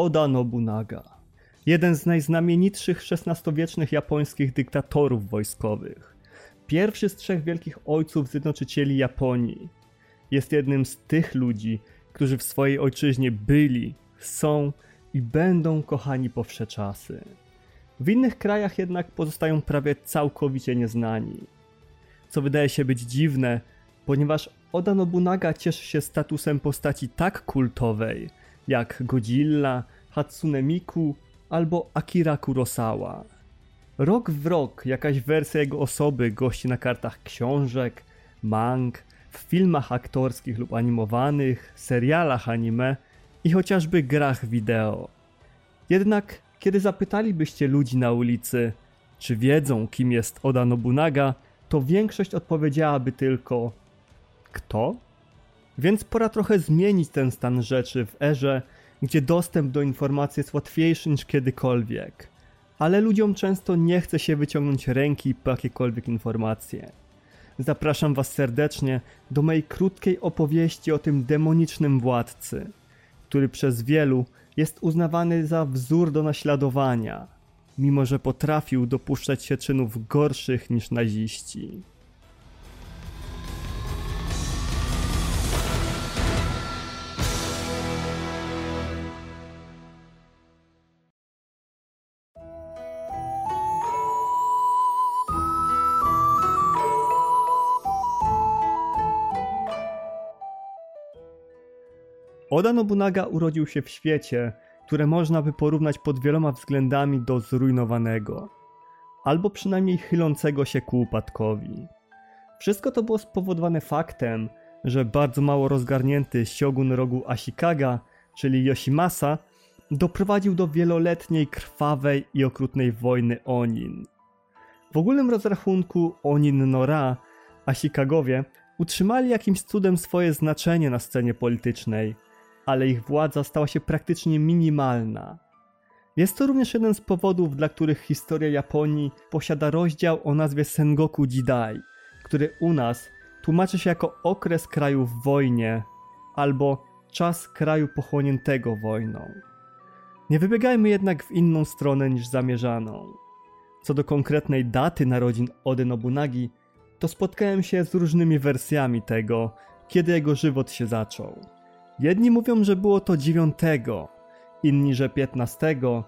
Oda Nobunaga. Jeden z najznamienitszych XVI-wiecznych japońskich dyktatorów wojskowych. Pierwszy z trzech wielkich ojców zjednoczycieli Japonii. Jest jednym z tych ludzi, którzy w swojej ojczyźnie byli, są i będą kochani po wsze czasy. W innych krajach jednak pozostają prawie całkowicie nieznani. Co wydaje się być dziwne, ponieważ Oda Nobunaga cieszy się statusem postaci tak kultowej jak Godzilla, Hatsune Miku albo Akira Kurosawa. Rok w rok jakaś wersja jego osoby gości na kartach książek, mang, w filmach aktorskich lub animowanych, serialach anime i chociażby grach wideo. Jednak kiedy zapytalibyście ludzi na ulicy, czy wiedzą kim jest Oda Nobunaga, to większość odpowiedziałaby tylko kto? Więc pora trochę zmienić ten stan rzeczy w erze, gdzie dostęp do informacji jest łatwiejszy niż kiedykolwiek. Ale ludziom często nie chce się wyciągnąć ręki po jakiekolwiek informacje. Zapraszam Was serdecznie do mojej krótkiej opowieści o tym demonicznym władcy, który przez wielu jest uznawany za wzór do naśladowania, mimo że potrafił dopuszczać się czynów gorszych niż naziści. Oda Nobunaga urodził się w świecie, które można by porównać pod wieloma względami do zrujnowanego, albo przynajmniej chylącego się ku upadkowi. Wszystko to było spowodowane faktem, że bardzo mało rozgarnięty siogun rogu Ashikaga, czyli Yoshimasa, doprowadził do wieloletniej krwawej i okrutnej wojny Onin. W ogólnym rozrachunku Onin Nora Ashikagowie utrzymali jakimś cudem swoje znaczenie na scenie politycznej – ale ich władza stała się praktycznie minimalna. Jest to również jeden z powodów, dla których historia Japonii posiada rozdział o nazwie Sengoku Jidai, który u nas tłumaczy się jako okres kraju w wojnie albo czas kraju pochłoniętego wojną. Nie wybiegajmy jednak w inną stronę niż zamierzaną. Co do konkretnej daty narodzin Ody Nobunagi, to spotkałem się z różnymi wersjami tego, kiedy jego żywot się zaczął. Jedni mówią, że było to dziewiątego, inni, że piętnastego,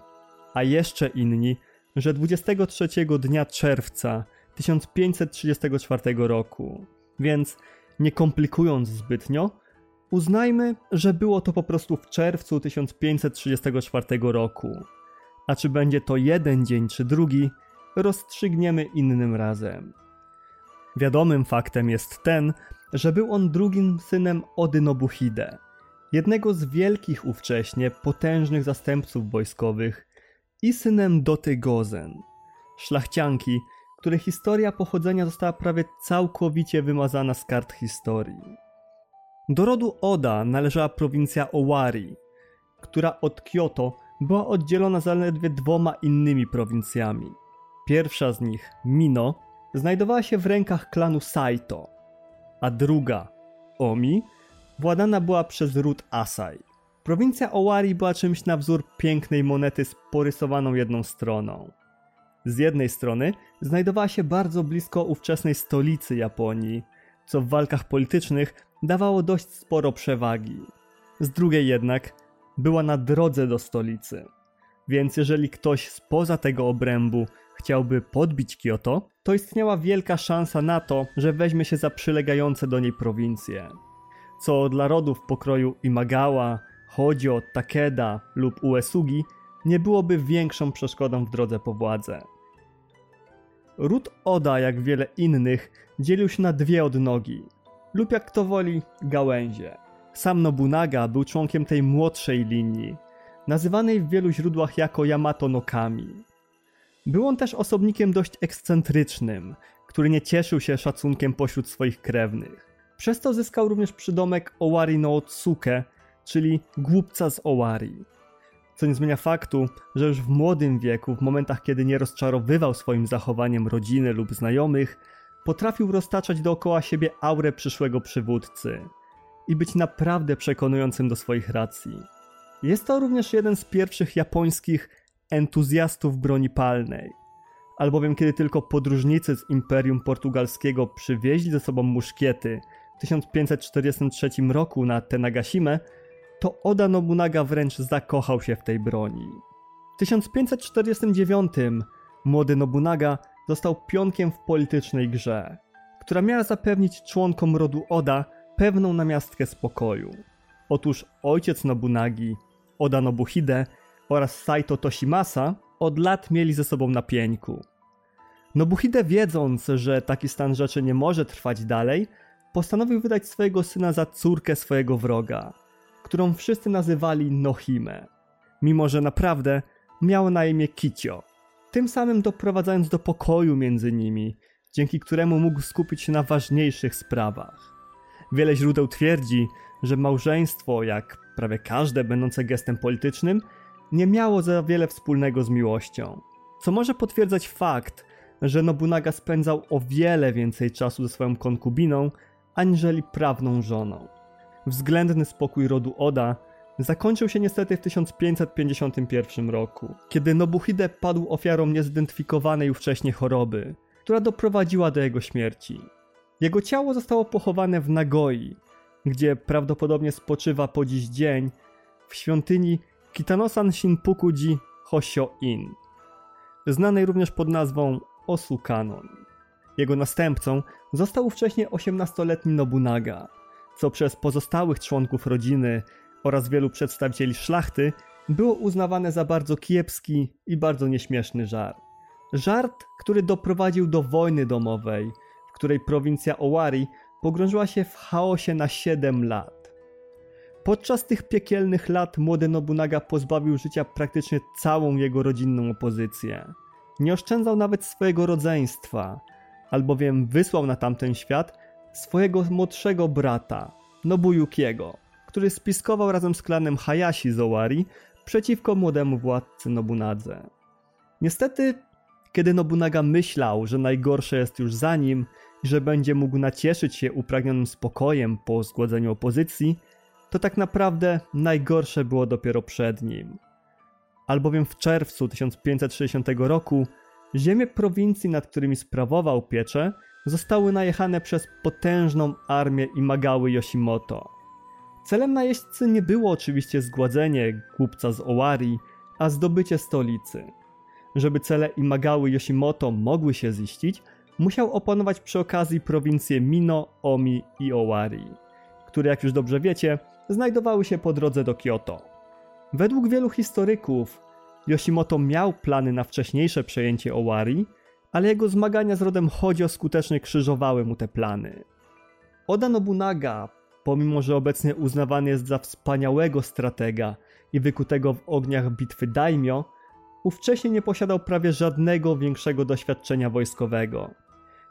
a jeszcze inni, że 23 dnia czerwca 1534 roku. Więc nie komplikując zbytnio, uznajmy, że było to po prostu w czerwcu 1534 roku. A czy będzie to jeden dzień czy drugi, rozstrzygniemy innym razem. Wiadomym faktem jest ten, że był on drugim synem Ody Nobuhide, jednego z wielkich ówcześnie potężnych zastępców wojskowych i synem Doty Gozen, szlachcianki, której historia pochodzenia została prawie całkowicie wymazana z kart historii. Do rodu Oda należała prowincja Owari, która od Kyoto była oddzielona zaledwie dwoma innymi prowincjami. Pierwsza z nich, Mino, znajdowała się w rękach klanu Saito, a druga, Omi, władana była przez ród Asai. Prowincja Owari była czymś na wzór pięknej monety z porysowaną jedną stroną. Z jednej strony znajdowała się bardzo blisko ówczesnej stolicy Japonii, co w walkach politycznych dawało dość sporo przewagi. Z drugiej jednak była na drodze do stolicy. Więc jeżeli ktoś spoza tego obrębu chciałby podbić Kyoto, to istniała wielka szansa na to, że weźmie się za przylegające do niej prowincje co dla rodów pokroju Imagawa, Hojo, Takeda lub Uesugi nie byłoby większą przeszkodą w drodze po władzę. Ród Oda, jak wiele innych, dzielił się na dwie odnogi, lub jak kto woli, gałęzie. Sam Nobunaga był członkiem tej młodszej linii, nazywanej w wielu źródłach jako Yamato no Kami. Był on też osobnikiem dość ekscentrycznym, który nie cieszył się szacunkiem pośród swoich krewnych. Przez to zyskał również przydomek Owari no Otsuke, czyli głupca z Owari. Co nie zmienia faktu, że już w młodym wieku, w momentach kiedy nie rozczarowywał swoim zachowaniem rodziny lub znajomych, potrafił roztaczać dookoła siebie aurę przyszłego przywódcy i być naprawdę przekonującym do swoich racji. Jest to również jeden z pierwszych japońskich entuzjastów broni palnej, albowiem kiedy tylko podróżnicy z Imperium Portugalskiego przywieźli ze sobą muszkiety 1543 roku na Tenagasime, to Oda Nobunaga wręcz zakochał się w tej broni. W 1549 młody Nobunaga został pionkiem w politycznej grze, która miała zapewnić członkom rodu Oda pewną namiastkę spokoju. Otóż ojciec Nobunagi, Oda Nobuhide oraz Saito Toshimasa od lat mieli ze sobą na. Nobuhide wiedząc, że taki stan rzeczy nie może trwać dalej, postanowił wydać swojego syna za córkę swojego wroga, którą wszyscy nazywali Nohime, mimo że naprawdę miał na imię Kicio, tym samym doprowadzając do pokoju między nimi, dzięki któremu mógł skupić się na ważniejszych sprawach. Wiele źródeł twierdzi, że małżeństwo, jak prawie każde będące gestem politycznym, nie miało za wiele wspólnego z miłością, co może potwierdzać fakt, że Nobunaga spędzał o wiele więcej czasu ze swoją konkubiną, aniżeli prawną żoną. Względny spokój rodu Oda zakończył się niestety w 1551 roku, kiedy Nobuhide padł ofiarą niezidentyfikowanej już wcześniej choroby, która doprowadziła do jego śmierci. Jego ciało zostało pochowane w Nagoi, gdzie prawdopodobnie spoczywa po dziś dzień w świątyni Kitanosan Shinpukuji Hosho-in, znanej również pod nazwą Osukanon. Jego następcą został wcześniej 18-letni Nobunaga, co przez pozostałych członków rodziny oraz wielu przedstawicieli szlachty było uznawane za bardzo kiepski i bardzo nieśmieszny żart. Żart, który doprowadził do wojny domowej, w której prowincja Owari pogrążyła się w chaosie na 7 lat. Podczas tych piekielnych lat młody Nobunaga pozbawił życia praktycznie całą jego rodzinną opozycję. Nie oszczędzał nawet swojego rodzeństwa, albowiem wysłał na tamten świat swojego młodszego brata, Nobuyukiego, który spiskował razem z klanem Hayashi z Owari przeciwko młodemu władcy Nobunadze. Niestety, kiedy Nobunaga myślał, że najgorsze jest już za nim i że będzie mógł nacieszyć się upragnionym spokojem po zgładzeniu opozycji, to tak naprawdę najgorsze było dopiero przed nim. Albowiem w czerwcu 1560 roku ziemie prowincji, nad którymi sprawował pieczę, zostały najechane przez potężną armię Imagały Yoshimoto. Celem najeźdźcy nie było oczywiście zgładzenie głupca z Owari, a zdobycie stolicy. Żeby cele Imagały Yoshimoto mogły się ziścić, musiał opanować przy okazji prowincje Mino, Omi i Owari, które jak już dobrze wiecie, znajdowały się po drodze do Kyoto. Według wielu historyków Yoshimoto miał plany na wcześniejsze przejęcie Owari, ale jego zmagania z rodem Hojo skutecznie krzyżowały mu te plany. Oda Nobunaga, pomimo że obecnie uznawany jest za wspaniałego stratega i wykutego w ogniach bitwy daimyo, ówcześnie nie posiadał prawie żadnego większego doświadczenia wojskowego.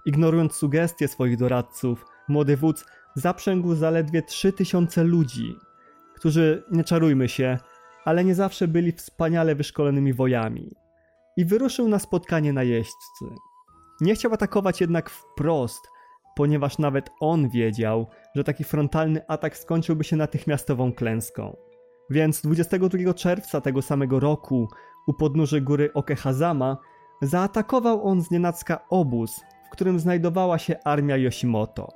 Ignorując sugestie swoich doradców, młody wódz zaprzęgł zaledwie 3000 ludzi, którzy, nie czarujmy się, ale nie zawsze byli wspaniale wyszkolonymi wojami. I wyruszył na spotkanie najeźdźcy. Nie chciał atakować jednak wprost, ponieważ nawet on wiedział, że taki frontalny atak skończyłby się natychmiastową klęską. Więc 22 czerwca tego samego roku, u podnóży góry Okehazama, zaatakował on znienacka obóz, w którym znajdowała się armia Yoshimoto.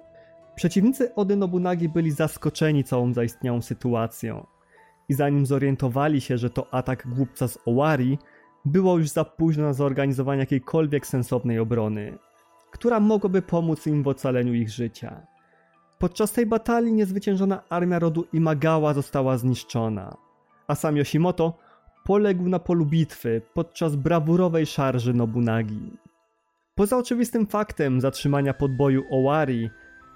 Przeciwnicy Ody Nobunagi byli zaskoczeni całą zaistniałą sytuacją i zanim zorientowali się, że to atak głupca z Owari, było już za późno na zorganizowanie jakiejkolwiek sensownej obrony, która mogłaby pomóc im w ocaleniu ich życia. Podczas tej batalii niezwyciężona armia rodu Imagawa została zniszczona, a sam Yoshimoto poległ na polu bitwy podczas brawurowej szarży Nobunagi. Poza oczywistym faktem zatrzymania podboju Owari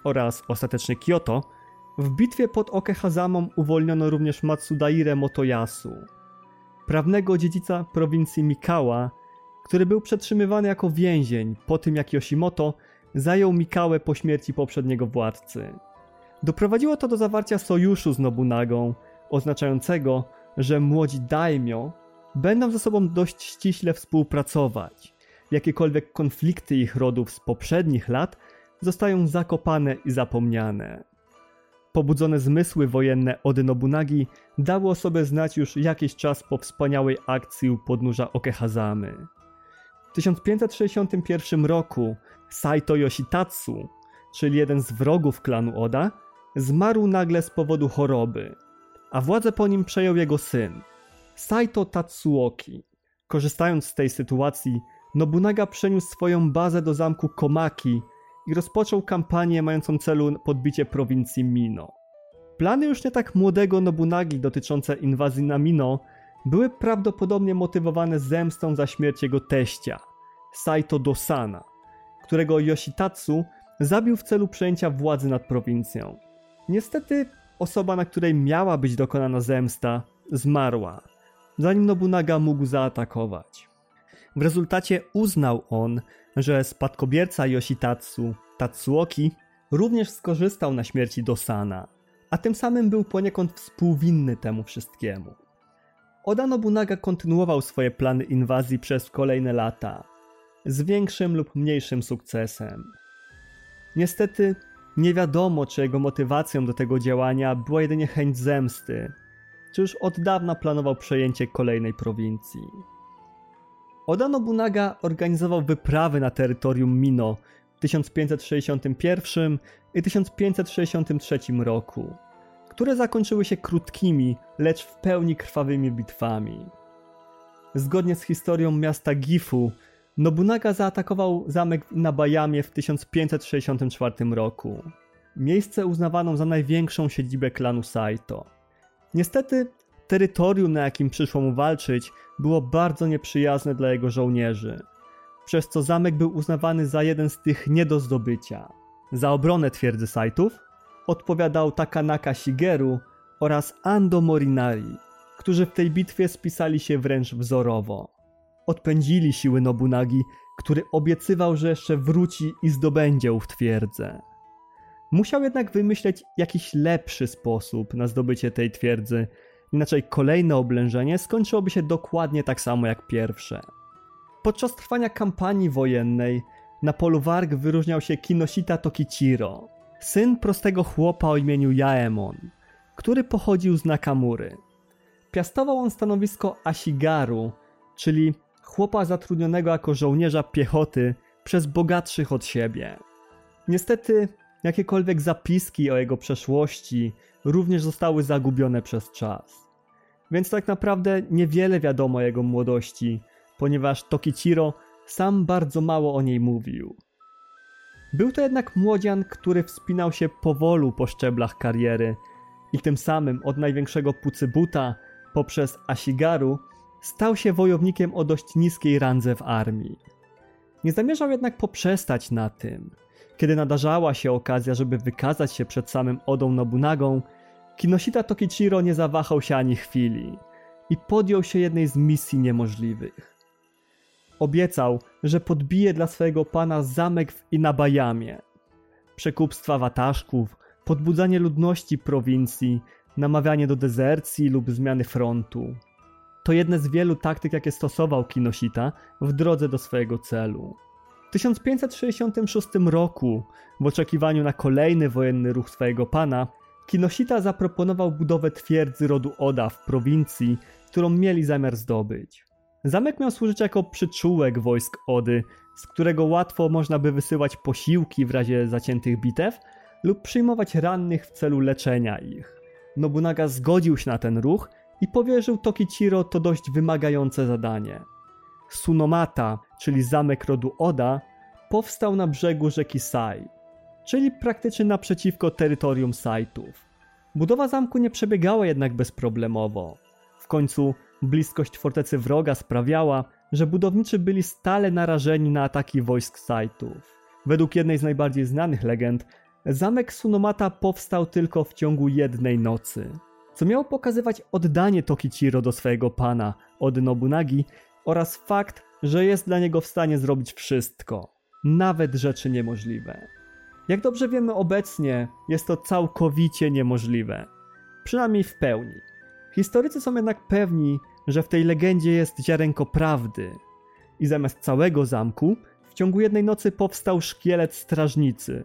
oraz ostatecznie Kyoto, w bitwie pod Okehazamą uwolniono również Matsudaire Motoyasu, prawnego dziedzica prowincji Mikawa, który był przetrzymywany jako więzień po tym jak Yoshimoto zajął Mikałę po śmierci poprzedniego władcy. Doprowadziło to do zawarcia sojuszu z Nobunagą, oznaczającego, że młodzi daimyo będą ze sobą dość ściśle współpracować. Jakiekolwiek konflikty ich rodów z poprzednich lat zostają zakopane i zapomniane. Pobudzone zmysły wojenne Ody Nobunagi dały o sobie znać już jakiś czas po wspaniałej akcji u podnóża Okehazamy. W 1561 roku Saito Yoshitatsu, czyli jeden z wrogów klanu Oda, zmarł nagle z powodu choroby, a władzę po nim przejął jego syn, Saito Tatsuoki. Korzystając z tej sytuacji, Nobunaga przeniósł swoją bazę do zamku Komaki i rozpoczął kampanię mającą celu podbicie prowincji Mino. Plany już nie tak młodego Nobunagi dotyczące inwazji na Mino były prawdopodobnie motywowane zemstą za śmierć jego teścia, Saito Dosana, którego Yoshitatsu zabił w celu przejęcia władzy nad prowincją. Niestety osoba, na której miała być dokonana zemsta, zmarła, zanim Nobunaga mógł zaatakować. W rezultacie uznał on, że spadkobierca Yoshitatsu, Tatsuoki, również skorzystał na śmierci Dosana, a tym samym był poniekąd współwinny temu wszystkiemu. Oda Nobunaga kontynuował swoje plany inwazji przez kolejne lata, z większym lub mniejszym sukcesem. Niestety, nie wiadomo, czy jego motywacją do tego działania była jedynie chęć zemsty, czy już od dawna planował przejęcie kolejnej prowincji. Oda Nobunaga organizował wyprawy na terytorium Mino w 1561 i 1563 roku, które zakończyły się krótkimi, lecz w pełni krwawymi bitwami. Zgodnie z historią miasta Gifu, Nobunaga zaatakował zamek w Inabayamie w 1564 roku, miejsce uznawaną za największą siedzibę klanu Saito. Niestety, terytorium, na jakim przyszło mu walczyć, było bardzo nieprzyjazne dla jego żołnierzy, przez co zamek był uznawany za jeden z tych nie do zdobycia. Za obronę twierdzy Saitów odpowiadał Takanaka Shigeru oraz Ando Morinari, którzy w tej bitwie spisali się wręcz wzorowo. Odpędzili siły Nobunagi, który obiecywał, że jeszcze wróci i zdobędzie ów twierdzę. Musiał jednak wymyśleć jakiś lepszy sposób na zdobycie tej twierdzy, inaczej kolejne oblężenie skończyłoby się dokładnie tak samo jak pierwsze. Podczas trwania kampanii wojennej na polu warg wyróżniał się Kinoshita Tokichiro, syn prostego chłopa o imieniu Jaemon, który pochodził z Nakamury. Piastował on stanowisko Ashigaru, czyli chłopa zatrudnionego jako żołnierza piechoty przez bogatszych od siebie. Niestety, jakiekolwiek zapiski o jego przeszłości również zostały zagubione przez czas. Więc tak naprawdę niewiele wiadomo o jego młodości, ponieważ Tokichiro sam bardzo mało o niej mówił. Był to jednak młodzian, który wspinał się powolu po szczeblach kariery i tym samym od największego Pucybuta poprzez Ashigaru stał się wojownikiem o dość niskiej randze w armii. Nie zamierzał jednak poprzestać na tym. Kiedy nadarzała się okazja, żeby wykazać się przed samym Odą Nobunagą, Kinoshita Tokichiro nie zawahał się ani chwili i podjął się jednej z misji niemożliwych. Obiecał, że podbije dla swojego pana zamek w Inabayamie. Przekupstwa wataszków, podbudzanie ludności prowincji, namawianie do dezercji lub zmiany frontu. To jedne z wielu taktyk, jakie stosował Kinoshita w drodze do swojego celu. W 1566 roku, w oczekiwaniu na kolejny wojenny ruch swojego pana, Kinoshita zaproponował budowę twierdzy rodu Oda w prowincji, którą mieli zamiar zdobyć. Zamek miał służyć jako przyczółek wojsk Ody, z którego łatwo można by wysyłać posiłki w razie zaciętych bitew lub przyjmować rannych w celu leczenia ich. Nobunaga zgodził się na ten ruch i powierzył Tokichiro to dość wymagające zadanie. Sunomata, czyli zamek rodu Oda, powstał na brzegu rzeki Sai, czyli praktycznie naprzeciwko terytorium Saitów. Budowa zamku nie przebiegała jednak bezproblemowo. W końcu bliskość fortecy wroga sprawiała, że budowniczy byli stale narażeni na ataki wojsk Saitów. Według jednej z najbardziej znanych legend, zamek Sunomata powstał tylko w ciągu jednej nocy, co miało pokazywać oddanie Tokichiro do swojego pana, od Nobunagi, oraz fakt, że jest dla niego w stanie zrobić wszystko, nawet rzeczy niemożliwe. Jak dobrze wiemy obecnie, jest to całkowicie niemożliwe. Przynajmniej w pełni. Historycy są jednak pewni, że w tej legendzie jest ziarenko prawdy. I zamiast całego zamku, w ciągu jednej nocy powstał szkielet strażnicy,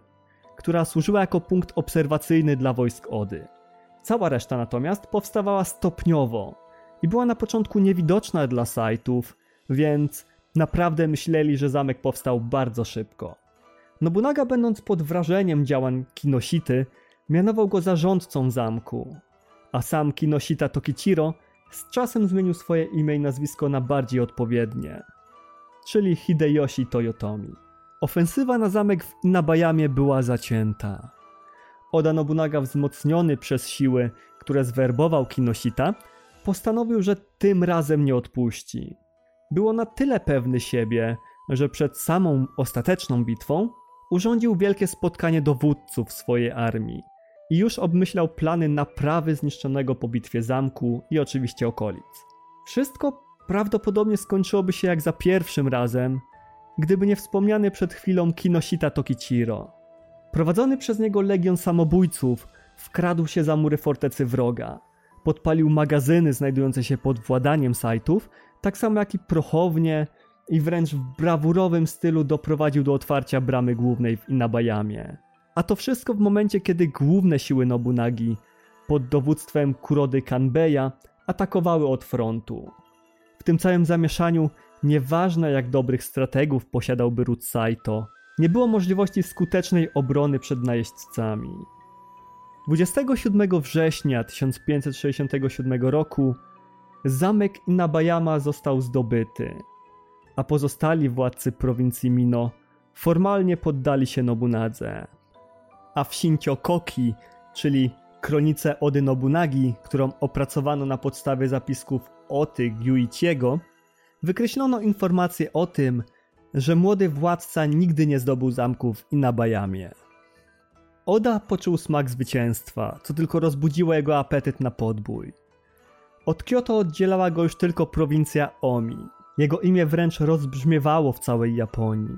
która służyła jako punkt obserwacyjny dla wojsk Ody. Cała reszta natomiast powstawała stopniowo i była na początku niewidoczna dla sajtów, więc naprawdę myśleli, że zamek powstał bardzo szybko. Nobunaga, będąc pod wrażeniem działań Kinosity, mianował go zarządcą zamku, a sam Kinosita Tokichiro z czasem zmienił swoje imię i nazwisko na bardziej odpowiednie, czyli Hideyoshi Toyotomi. Ofensywa na zamek w Inabayamie była zacięta. Oda Nobunaga, wzmocniony przez siły, które zwerbował Kinosita, postanowił, że tym razem nie odpuści. Było na tyle pewny siebie, że przed samą ostateczną bitwą urządził wielkie spotkanie dowódców swojej armii i już obmyślał plany naprawy zniszczonego po bitwie zamku i oczywiście okolic. Wszystko prawdopodobnie skończyłoby się jak za pierwszym razem, gdyby nie wspomniany przed chwilą Kinosita Tokichiro. Prowadzony przez niego legion samobójców wkradł się za mury fortecy wroga, podpalił magazyny znajdujące się pod władaniem sajtów, tak samo jak i prochownie i wręcz w brawurowym stylu doprowadził do otwarcia bramy głównej w Inabayamie. A to wszystko w momencie, kiedy główne siły Nobunagi pod dowództwem Kurody Kanbeya atakowały od frontu. W tym całym zamieszaniu, nieważne jak dobrych strategów posiadałby Ruth Saito, nie było możliwości skutecznej obrony przed najeźdźcami. 27 września 1567 roku zamek Inabayama został zdobyty, a pozostali władcy prowincji Mino formalnie poddali się Nobunadze. A w Shincho-koki, czyli kronice Ody Nobunagi, którą opracowano na podstawie zapisków Oty Gyuichiego, wykreślono informację o tym, że młody władca nigdy nie zdobył zamku w Inabayamie. Oda poczuł smak zwycięstwa, co tylko rozbudziło jego apetyt na podbój. Od Kyoto oddzielała go już tylko prowincja Omi. Jego imię wręcz rozbrzmiewało w całej Japonii.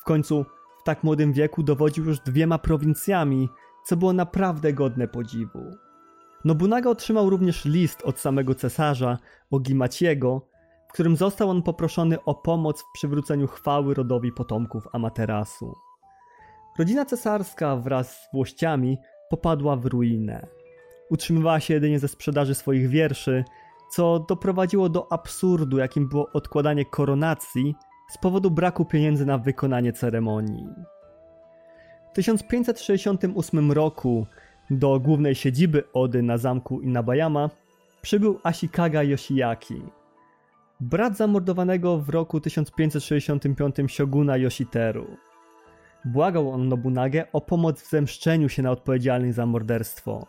W końcu w tak młodym wieku dowodził już dwiema prowincjami, co było naprawdę godne podziwu. Nobunaga otrzymał również list od samego cesarza Ogimaciego, w którym został on poproszony o pomoc w przywróceniu chwały rodowi potomków Amaterasu. Rodzina cesarska wraz z włościami popadła w ruinę. Utrzymywała się jedynie ze sprzedaży swoich wierszy, co doprowadziło do absurdu, jakim było odkładanie koronacji z powodu braku pieniędzy na wykonanie ceremonii. W 1568 roku do głównej siedziby Ody na zamku Inabayama przybył Ashikaga Yoshiaki, brat zamordowanego w roku 1565 sioguna Yoshiteru. Błagał on Nobunagę o pomoc w zemszczeniu się na odpowiedzialnych za morderstwo,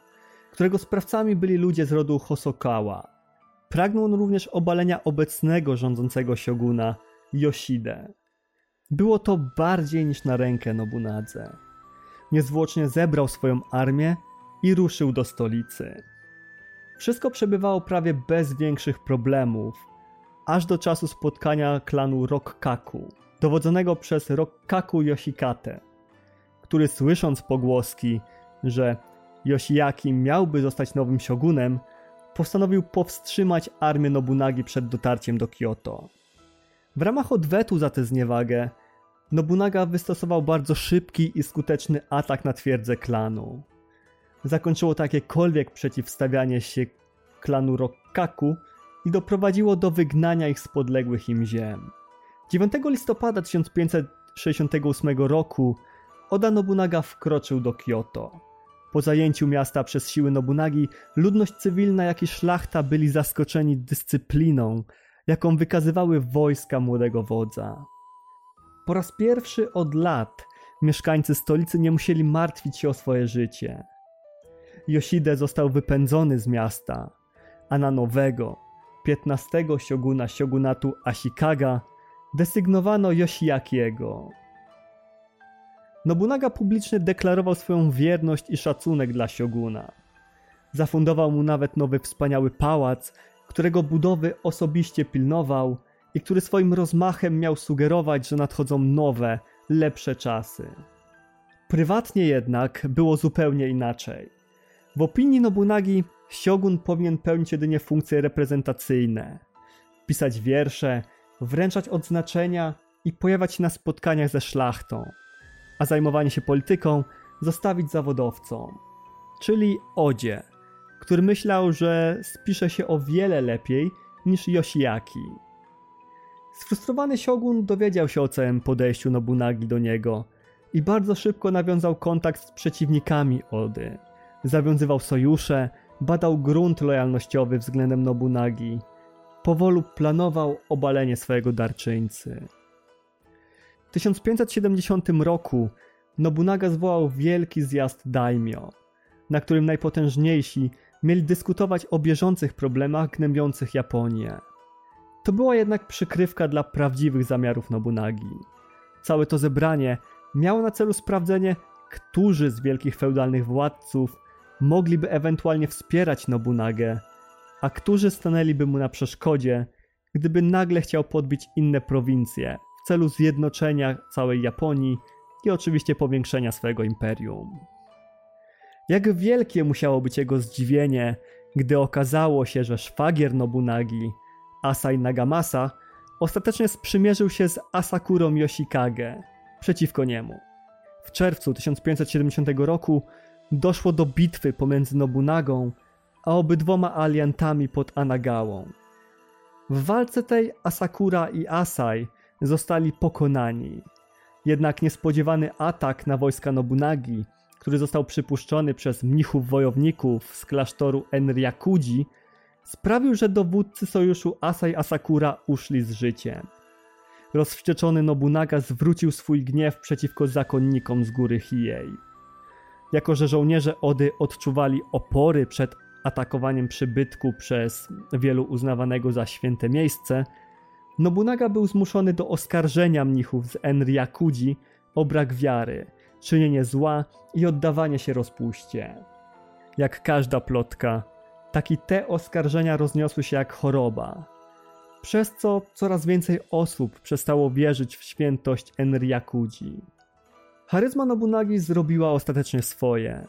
którego sprawcami byli ludzie z rodu Hosokawa. Pragnął on również obalenia obecnego rządzącego sioguna Yoshide. Było to bardziej niż na rękę Nobunadze. Niezwłocznie zebrał swoją armię i ruszył do stolicy. Wszystko przebywało prawie bez większych problemów, aż do czasu spotkania klanu Rokkaku, dowodzonego przez Rokkaku Yoshikate, który słysząc pogłoski, że Yoshiaki miałby zostać nowym shogunem, postanowił powstrzymać armię Nobunagi przed dotarciem do Kyoto. W ramach odwetu za tę zniewagę, Nobunaga wystosował bardzo szybki i skuteczny atak na twierdzę klanu. Zakończyło to jakiekolwiek przeciwstawianie się klanu Rokkaku i doprowadziło do wygnania ich z podległych im ziem. 9 listopada 1568 roku Oda Nobunaga wkroczył do Kyoto. Po zajęciu miasta przez siły Nobunagi, ludność cywilna jak i szlachta byli zaskoczeni dyscypliną, jaką wykazywały wojska młodego wodza. Po raz pierwszy od lat mieszkańcy stolicy nie musieli martwić się o swoje życie. Yoshide został wypędzony z miasta, a na nowego, 15 sioguna siogunatu Ashikaga desygnowano Yoshiakiego. Nobunaga publicznie deklarował swoją wierność i szacunek dla sioguna. Zafundował mu nawet nowy wspaniały pałac, którego budowy osobiście pilnował i który swoim rozmachem miał sugerować, że nadchodzą nowe, lepsze czasy. Prywatnie jednak było zupełnie inaczej. W opinii Nobunagi Siogun powinien pełnić jedynie funkcje reprezentacyjne. Pisać wiersze, wręczać odznaczenia i pojawiać się na spotkaniach ze szlachtą. A zajmowanie się polityką zostawić zawodowcom, czyli Odzie, który myślał, że spisze się o wiele lepiej niż Yoshiaki. Sfrustrowany Shogun dowiedział się o całym podejściu Nobunagi do niego i bardzo szybko nawiązał kontakt z przeciwnikami Ody. Zawiązywał sojusze, badał grunt lojalnościowy względem Nobunagi. Powolu planował obalenie swojego darczyńcy. W 1570 roku Nobunaga zwołał wielki zjazd daimyo, na którym najpotężniejsi mieli dyskutować o bieżących problemach gnębiących Japonię. To była jednak przykrywka dla prawdziwych zamiarów Nobunagi. Całe to zebranie miało na celu sprawdzenie, którzy z wielkich feudalnych władców mogliby ewentualnie wspierać Nobunagę, a którzy stanęliby mu na przeszkodzie, gdyby nagle chciał podbić inne prowincje celu zjednoczenia całej Japonii i oczywiście powiększenia swojego imperium. Jak wielkie musiało być jego zdziwienie, gdy okazało się, że szwagier Nobunagi, Asai Nagamasa, ostatecznie sprzymierzył się z Asakurą Yoshikage przeciwko niemu. W czerwcu 1570 roku doszło do bitwy pomiędzy Nobunagą a obydwoma aliantami pod Anagałą. W walce tej Asakura i Asai zostali pokonani. Jednak niespodziewany atak na wojska Nobunagi, który został przypuszczony przez mnichów wojowników z klasztoru Enryakuji, sprawił, że dowódcy sojuszu Asai Asakura uszli z życiem. Rozwścieczony Nobunaga zwrócił swój gniew przeciwko zakonnikom z góry Hiei. Jako, że żołnierze Ody odczuwali opory przed atakowaniem przybytku przez wielu uznawanego za święte miejsce, Nobunaga był zmuszony do oskarżenia mnichów z Enryakuji o brak wiary, czynienie zła i oddawanie się rozpuście. Jak każda plotka, tak i te oskarżenia rozniosły się jak choroba, przez co coraz więcej osób przestało wierzyć w świętość Enryakuji. Charyzma Nobunagi zrobiła ostatecznie swoje,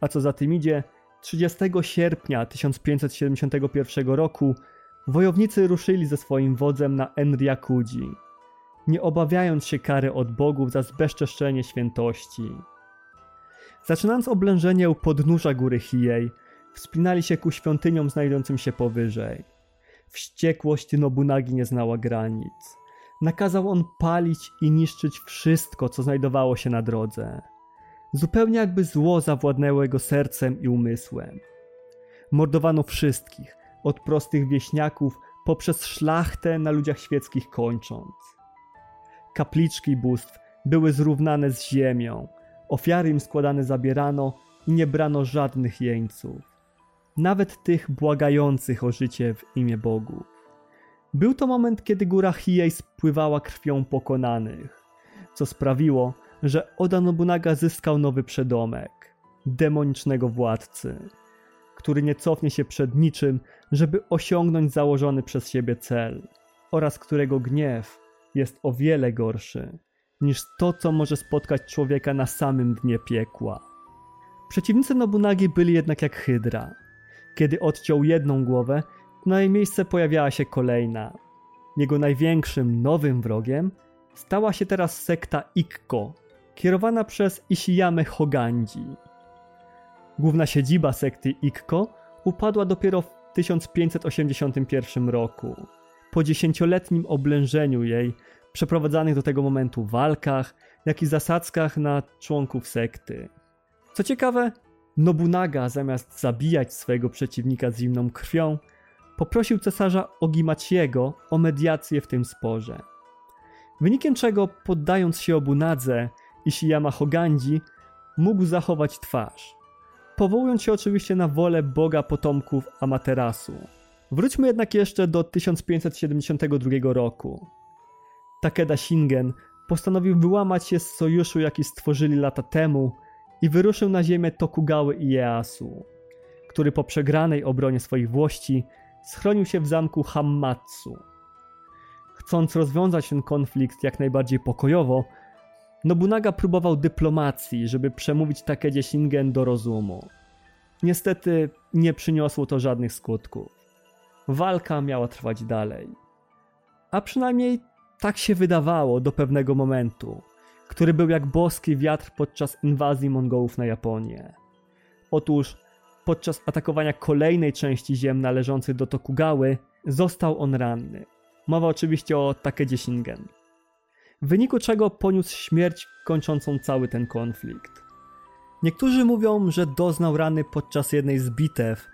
a co za tym idzie, 30 sierpnia 1571 roku wojownicy ruszyli ze swoim wodzem na Enryakuji, nie obawiając się kary od bogów za zbezczeszczenie świętości. Zaczynając oblężenie u podnóża góry Hiei, wspinali się ku świątyniom znajdującym się powyżej. Wściekłość Nobunagi nie znała granic. Nakazał on palić i niszczyć wszystko, co znajdowało się na drodze. Zupełnie jakby zło zawładnęło jego sercem i umysłem. Mordowano wszystkich, od prostych wieśniaków poprzez szlachtę na ludziach świeckich kończąc. Kapliczki bóstw były zrównane z ziemią, ofiary im składane zabierano i nie brano żadnych jeńców, nawet tych błagających o życie w imię Bogu. Był to moment, kiedy góra Hiei spływała krwią pokonanych, co sprawiło, że Oda Nobunaga zyskał nowy przedomek demonicznego władcy, który nie cofnie się przed niczym, żeby osiągnąć założony przez siebie cel, oraz którego gniew jest o wiele gorszy niż to, co może spotkać człowieka na samym dnie piekła. Przeciwnicy Nobunagi byli jednak jak hydra. Kiedy odciął jedną głowę, na jej miejsce pojawiała się kolejna. Jego największym, nowym wrogiem stała się teraz sekta Ikko, kierowana przez Ishiyame Hoganji. Główna siedziba sekty Ikko upadła dopiero w 1581 roku. Po dziesięcioletnim oblężeniu jej, przeprowadzanych do tego momentu walkach, jak i zasadzkach na członków sekty. Co ciekawe, Nobunaga zamiast zabijać swojego przeciwnika z zimną krwią, poprosił cesarza Ogimaciego o mediację w tym sporze. Wynikiem czego, poddając się Obunadze, Ishiyama Hogandzi mógł zachować twarz, powołując się oczywiście na wolę boga potomków Amaterasu. Wróćmy jednak jeszcze do 1572 roku. Takeda Shingen postanowił wyłamać się z sojuszu, jaki stworzyli lata temu i wyruszył na ziemię Tokugały Ieyasu, który po przegranej obronie swoich włości schronił się w zamku Hammatsu. Chcąc rozwiązać ten konflikt jak najbardziej pokojowo, Nobunaga próbował dyplomacji, żeby przemówić Takedzie Shingen do rozumu. Niestety nie przyniosło to żadnych skutków. Walka miała trwać dalej. A przynajmniej tak się wydawało do pewnego momentu, który był jak boski wiatr podczas inwazji Mongołów na Japonię. Otóż podczas atakowania kolejnej części ziem należących do Tokugały został on ranny. Mowa oczywiście o Takedzie Shingen. W wyniku czego poniósł śmierć kończącą cały ten konflikt. Niektórzy mówią, że doznał rany podczas jednej z bitew,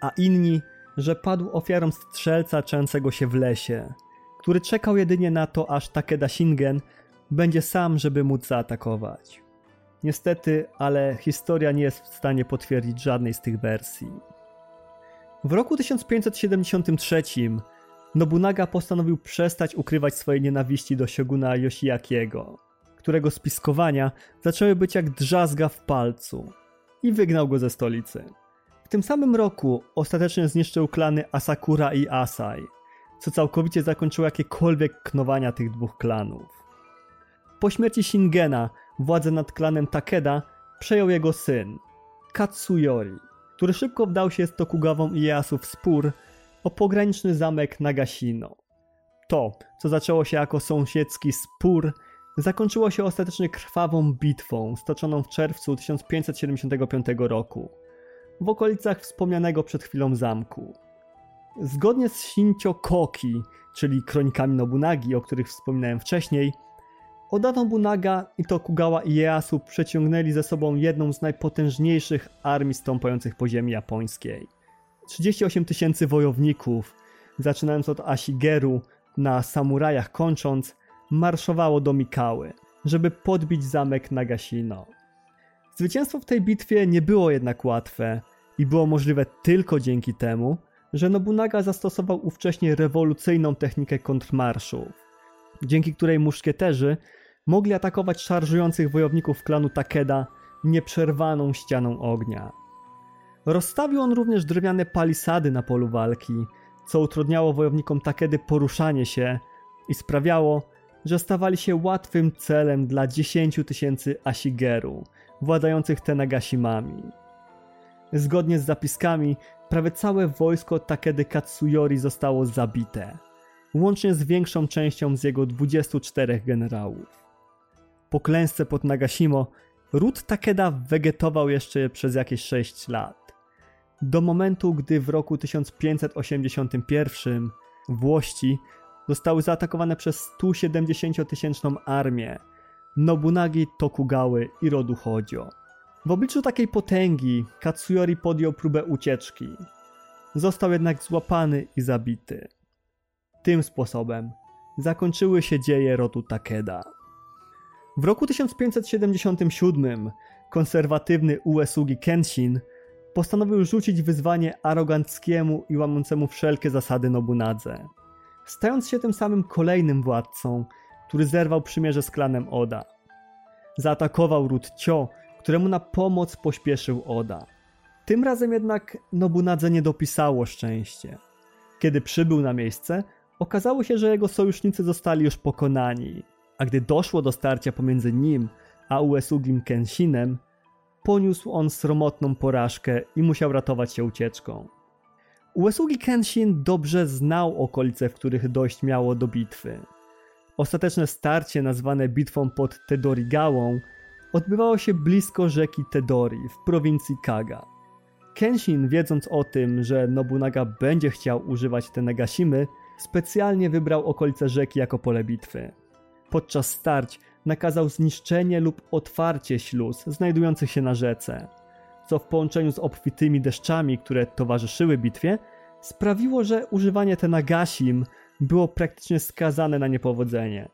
a inni, że padł ofiarą strzelca częcego się w lesie, który czekał jedynie na to, aż Takeda Shingen będzie sam, żeby móc zaatakować. Niestety, ale historia nie jest w stanie potwierdzić żadnej z tych wersji. W roku 1573 Nobunaga postanowił przestać ukrywać swojej nienawiści do sioguna Yoshiakiego, którego spiskowania zaczęły być jak drzazga w palcu i wygnał go ze stolicy. W tym samym roku ostatecznie zniszczył klany Asakura i Asai, co całkowicie zakończyło jakiekolwiek knowania tych dwóch klanów. Po śmierci Shingena władzę nad klanem Takeda przejął jego syn, Katsuyori, który szybko wdał się z Tokugawą Ieyasu w spór o pograniczny zamek Nagashino. To, co zaczęło się jako sąsiedzki spór, zakończyło się ostatecznie krwawą bitwą stoczoną w czerwcu 1575 roku w okolicach wspomnianego przed chwilą zamku. Zgodnie z Shincho Koki, czyli kronikami Nobunagi, o których wspominałem wcześniej, Oda Nobunaga i Tokugawa Ieyasu przeciągnęli ze sobą jedną z najpotężniejszych armii stąpających po ziemi japońskiej. 38 tysięcy wojowników, zaczynając od Ashigeru, na samurajach kończąc, marszowało do Mikały, żeby podbić zamek Nagashino. Zwycięstwo w tej bitwie nie było jednak łatwe i było możliwe tylko dzięki temu, że Nobunaga zastosował ówcześnie rewolucyjną technikę kontrmarszów, dzięki której muszkieterzy mogli atakować szarżujących wojowników klanu Takeda nieprzerwaną ścianą ognia. Rozstawił on również drewniane palisady na polu walki, co utrudniało wojownikom Takedy poruszanie się i sprawiało, że stawali się łatwym celem dla 10 tysięcy Ashigeru, władających Tenagashimami. Zgodnie z zapiskami, prawie całe wojsko Takedy Katsuyori zostało zabite, łącznie z większą częścią z jego 24 generałów. Po klęsce pod Nagashimo, ród Takeda wegetował jeszcze przez jakieś 6 lat. Do momentu, gdy w roku 1581 Włości zostały zaatakowane przez 170-tysięczną armię Nobunagi Tokugały i rodu Hojo. W obliczu takiej potęgi Katsuyori podjął próbę ucieczki. Został jednak złapany i zabity. Tym sposobem zakończyły się dzieje rodu Takeda. W roku 1577 konserwatywny Uesugi Kenshin postanowił rzucić wyzwanie aroganckiemu i łamącemu wszelkie zasady Nobunadze, stając się tym samym kolejnym władcą, który zerwał przymierze z klanem Oda. Zaatakował ród Cio, któremu na pomoc pośpieszył Oda. Tym razem jednak Nobunadze nie dopisało szczęście. Kiedy przybył na miejsce, okazało się, że jego sojusznicy zostali już pokonani, a gdy doszło do starcia pomiędzy nim a Uesugim Kenshinem, poniósł on sromotną porażkę i musiał ratować się ucieczką. Uesugi Kenshin dobrze znał okolice, w których dojść miało do bitwy. Ostateczne starcie, nazwane bitwą pod Tedorigałą, odbywało się blisko rzeki Tedori w prowincji Kaga. Kenshin, wiedząc o tym, że Nobunaga będzie chciał używać te Negashimy, specjalnie wybrał okolice rzeki jako pole bitwy. Podczas starć nakazał zniszczenie lub otwarcie śluz znajdujących się na rzece, co w połączeniu z obfitymi deszczami, które towarzyszyły bitwie, sprawiło, że używanie Tenagasim było praktycznie skazane na niepowodzenie.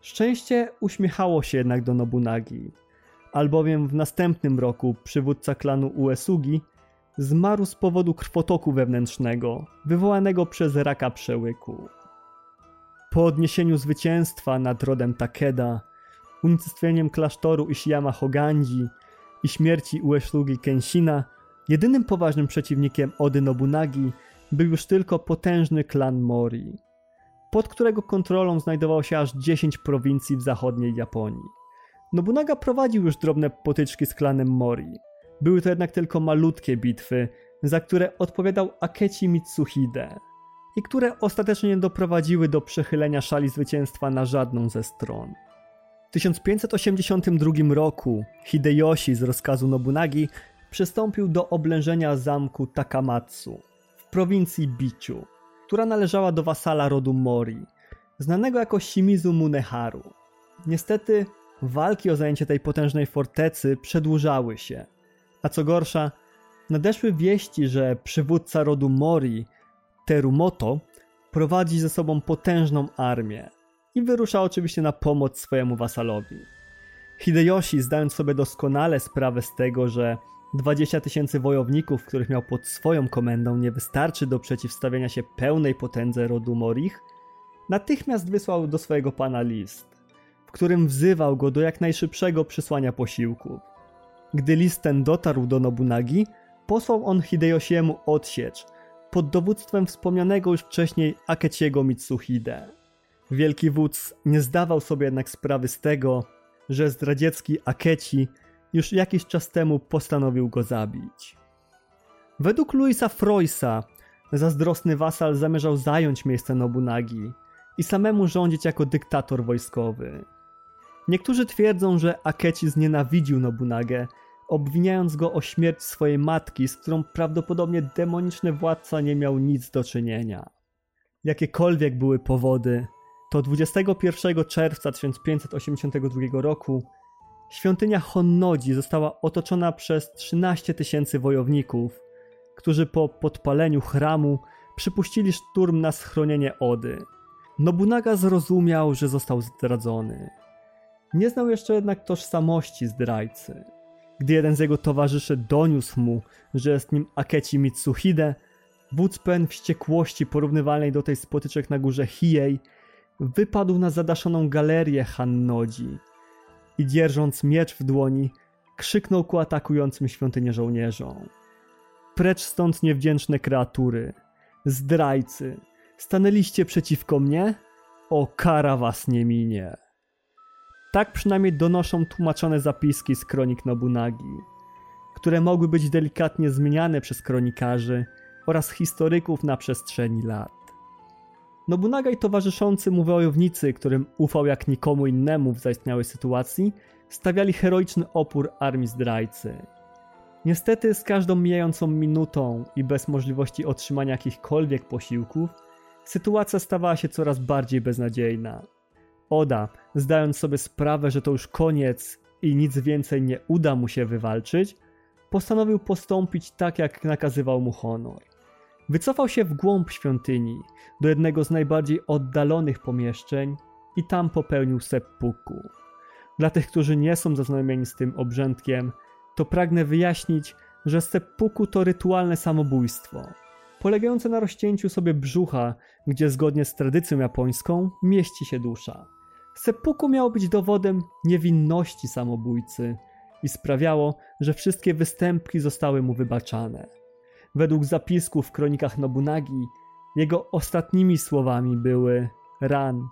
Szczęście uśmiechało się jednak do Nobunagi, albowiem w następnym roku przywódca klanu Uesugi zmarł z powodu krwotoku wewnętrznego wywołanego przez raka przełyku. Po odniesieniu zwycięstwa nad rodem Takeda, unicestwieniem klasztoru Ishiyama Hoganji i śmierci Ueshugi Kenshina, jedynym poważnym przeciwnikiem Ody Nobunagi był już tylko potężny klan Mori, pod którego kontrolą znajdowało się aż 10 prowincji w zachodniej Japonii. Nobunaga prowadził już drobne potyczki z klanem Mori. Były to jednak tylko malutkie bitwy, za które odpowiadał Akechi Mitsuhide i które ostatecznie nie doprowadziły do przechylenia szali zwycięstwa na żadną ze stron. W 1582 roku Hideyoshi z rozkazu Nobunagi przystąpił do oblężenia zamku Takamatsu w prowincji Bichu, która należała do wasala rodu Mori, znanego jako Shimizu Muneharu. Niestety walki o zajęcie tej potężnej fortecy przedłużały się, a co gorsza, nadeszły wieści, że przywódca rodu Mori, Terumoto, prowadzi ze sobą potężną armię i wyrusza oczywiście na pomoc swojemu wasalowi. Hideyoshi, zdając sobie doskonale sprawę z tego, że 20 tysięcy wojowników, których miał pod swoją komendą, nie wystarczy do przeciwstawienia się pełnej potędze rodu Morich, natychmiast wysłał do swojego pana list, w którym wzywał go do jak najszybszego przysłania posiłków. Gdy list ten dotarł do Nobunagi, posłał on Hideyoshiemu odsiecz pod dowództwem wspomnianego już wcześniej Akeciego Mitsuhide. Wielki wódz nie zdawał sobie jednak sprawy z tego, że zdradziecki Akeci już jakiś czas temu postanowił go zabić. Według Louisa Freusa zazdrosny wasal zamierzał zająć miejsce Nobunagi i samemu rządzić jako dyktator wojskowy. Niektórzy twierdzą, że Akeci znienawidził Nobunagę, obwiniając go o śmierć swojej matki, z którą prawdopodobnie demoniczny władca nie miał nic do czynienia. Jakiekolwiek były powody, to 21 czerwca 1582 roku świątynia Honnodzi została otoczona przez 13 tysięcy wojowników, którzy po podpaleniu chramu przypuścili szturm na schronienie Ody. Nobunaga zrozumiał, że został zdradzony. Nie znał jeszcze jednak tożsamości zdrajcy. Gdy jeden z jego towarzyszy doniósł mu, że jest nim Akechi Mitsuhide, pełen wściekłości porównywalnej do tej spotyczek na górze Hiei, wypadł na zadaszoną galerię Hannodzi i dzierżąc miecz w dłoni, krzyknął ku atakującym świątynię żołnierzom. Precz stąd niewdzięczne kreatury, zdrajcy, stanęliście przeciwko mnie? O, kara was nie minie. Tak przynajmniej donoszą tłumaczone zapiski z kronik Nobunagi, które mogły być delikatnie zmieniane przez kronikarzy oraz historyków na przestrzeni lat. Nobunaga i towarzyszący mu wojownicy, którym ufał jak nikomu innemu w zaistniałej sytuacji, stawiali heroiczny opór armii zdrajcy. Niestety z każdą mijającą minutą i bez możliwości otrzymania jakichkolwiek posiłków, sytuacja stawała się coraz bardziej beznadziejna. Oda, zdając sobie sprawę, że to już koniec i nic więcej nie uda mu się wywalczyć, postanowił postąpić tak, jak nakazywał mu honor. Wycofał się w głąb świątyni, do jednego z najbardziej oddalonych pomieszczeń i tam popełnił seppuku. Dla tych, którzy nie są zaznajomieni z tym obrzędkiem, to pragnę wyjaśnić, że seppuku to rytualne samobójstwo, polegające na rozcięciu sobie brzucha, gdzie zgodnie z tradycją japońską mieści się dusza. Seppuku miało być dowodem niewinności samobójcy i sprawiało, że wszystkie występki zostały mu wybaczane. Według zapisków w kronikach Nobunagi, jego ostatnimi słowami były Ran,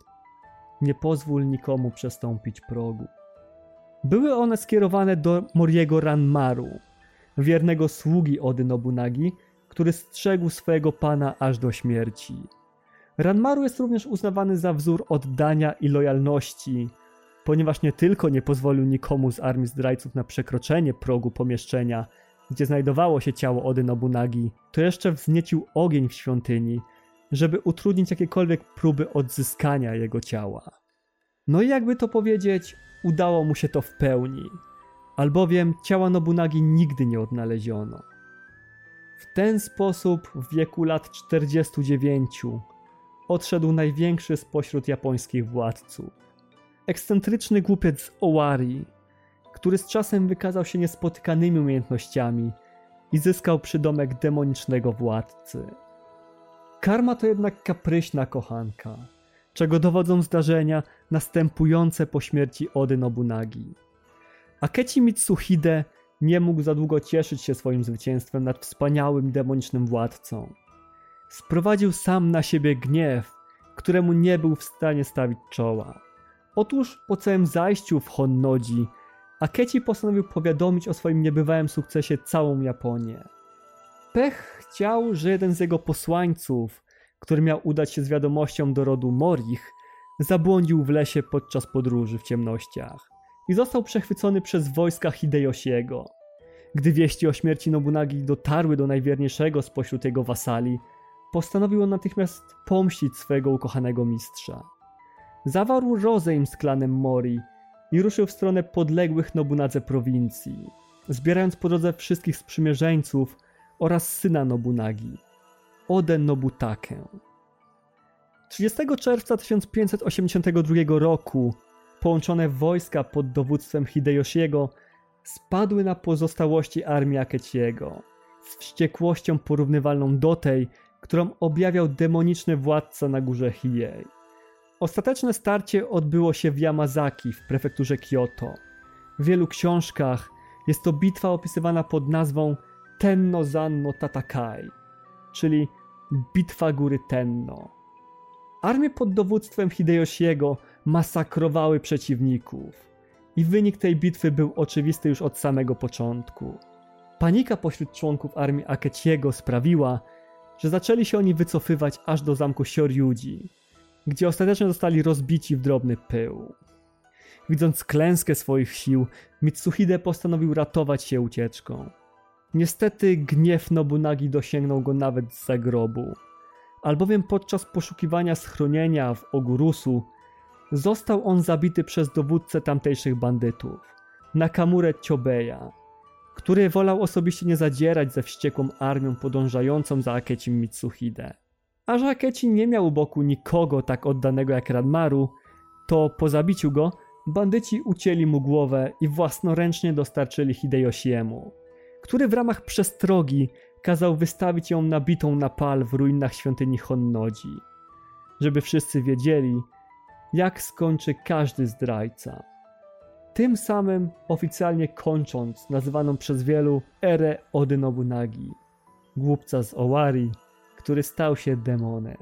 nie pozwól nikomu przestąpić progu. Były one skierowane do Moriego Ranmaru, wiernego sługi Ody Nobunagi, który strzegł swojego pana aż do śmierci. Ranmaru jest również uznawany za wzór oddania i lojalności, ponieważ nie tylko nie pozwolił nikomu z armii zdrajców na przekroczenie progu pomieszczenia, gdzie znajdowało się ciało Ody Nobunagi, to jeszcze wzniecił ogień w świątyni, żeby utrudnić jakiekolwiek próby odzyskania jego ciała. No i jakby to powiedzieć, udało mu się to w pełni, albowiem ciała Nobunagi nigdy nie odnaleziono. W ten sposób w wieku lat 49 odszedł największy spośród japońskich władców. Ekscentryczny głupiec Owari, który z czasem wykazał się niespotykanymi umiejętnościami i zyskał przydomek demonicznego władcy. Karma to jednak kapryśna kochanka, czego dowodzą zdarzenia następujące po śmierci Ody Nobunagi. Akechi Mitsuhide nie mógł za długo cieszyć się swoim zwycięstwem nad wspaniałym demonicznym władcą. Sprowadził sam na siebie gniew, któremu nie był w stanie stawić czoła. Otóż po całym zajściu w Honnodzi Akechi postanowił powiadomić o swoim niebywałym sukcesie całą Japonię. Pech chciał, że jeden z jego posłańców, który miał udać się z wiadomością do rodu Morich, zabłądził w lesie podczas podróży w ciemnościach i został przechwycony przez wojska Hideyoshiego. Gdy wieści o śmierci Nobunagi dotarły do najwierniejszego spośród jego wasali, postanowił on natychmiast pomścić swego ukochanego mistrza. Zawarł rozejm z klanem Mori i ruszył w stronę podległych Nobunadze prowincji, zbierając po drodze wszystkich sprzymierzeńców oraz syna Nobunagi, Oden Nobutakę. 30 czerwca 1582 roku połączone wojska pod dowództwem Hideyoshiego spadły na pozostałości armii Akeciego z wściekłością porównywalną do tej, którą objawiał demoniczny władca na górze Hiei. Ostateczne starcie odbyło się w Yamazaki w prefekturze Kyoto. W wielu książkach jest to bitwa opisywana pod nazwą Tenno Zanno Tatakai, czyli Bitwa Góry Tenno. Armie pod dowództwem Hideyoshiego masakrowały przeciwników i wynik tej bitwy był oczywisty już od samego początku. Panika pośród członków armii Akeciego sprawiła, że zaczęli się oni wycofywać aż do zamku Shoryuji, gdzie ostatecznie zostali rozbici w drobny pył. Widząc klęskę swoich sił, Mitsuhide postanowił ratować się ucieczką. Niestety gniew Nobunagi dosięgnął go nawet z zagrobu, albowiem podczas poszukiwania schronienia w Ogurusu został on zabity przez dowódcę tamtejszych bandytów, Nakamurę Chobeya, który wolał osobiście nie zadzierać ze wściekłą armią podążającą za Akecim Mitsuhide. A że Akeci nie miał u boku nikogo tak oddanego jak Radmaru, to po zabiciu go bandyci ucięli mu głowę i własnoręcznie dostarczyli Hideyoshiemu, który w ramach przestrogi kazał wystawić ją nabitą na pal w ruinach świątyni Honnodzi, żeby wszyscy wiedzieli, jak skończy każdy zdrajca. Tym samym oficjalnie kończąc nazywaną przez wielu erę Ody Nobunagi, głupca z Owari, który stał się demonem.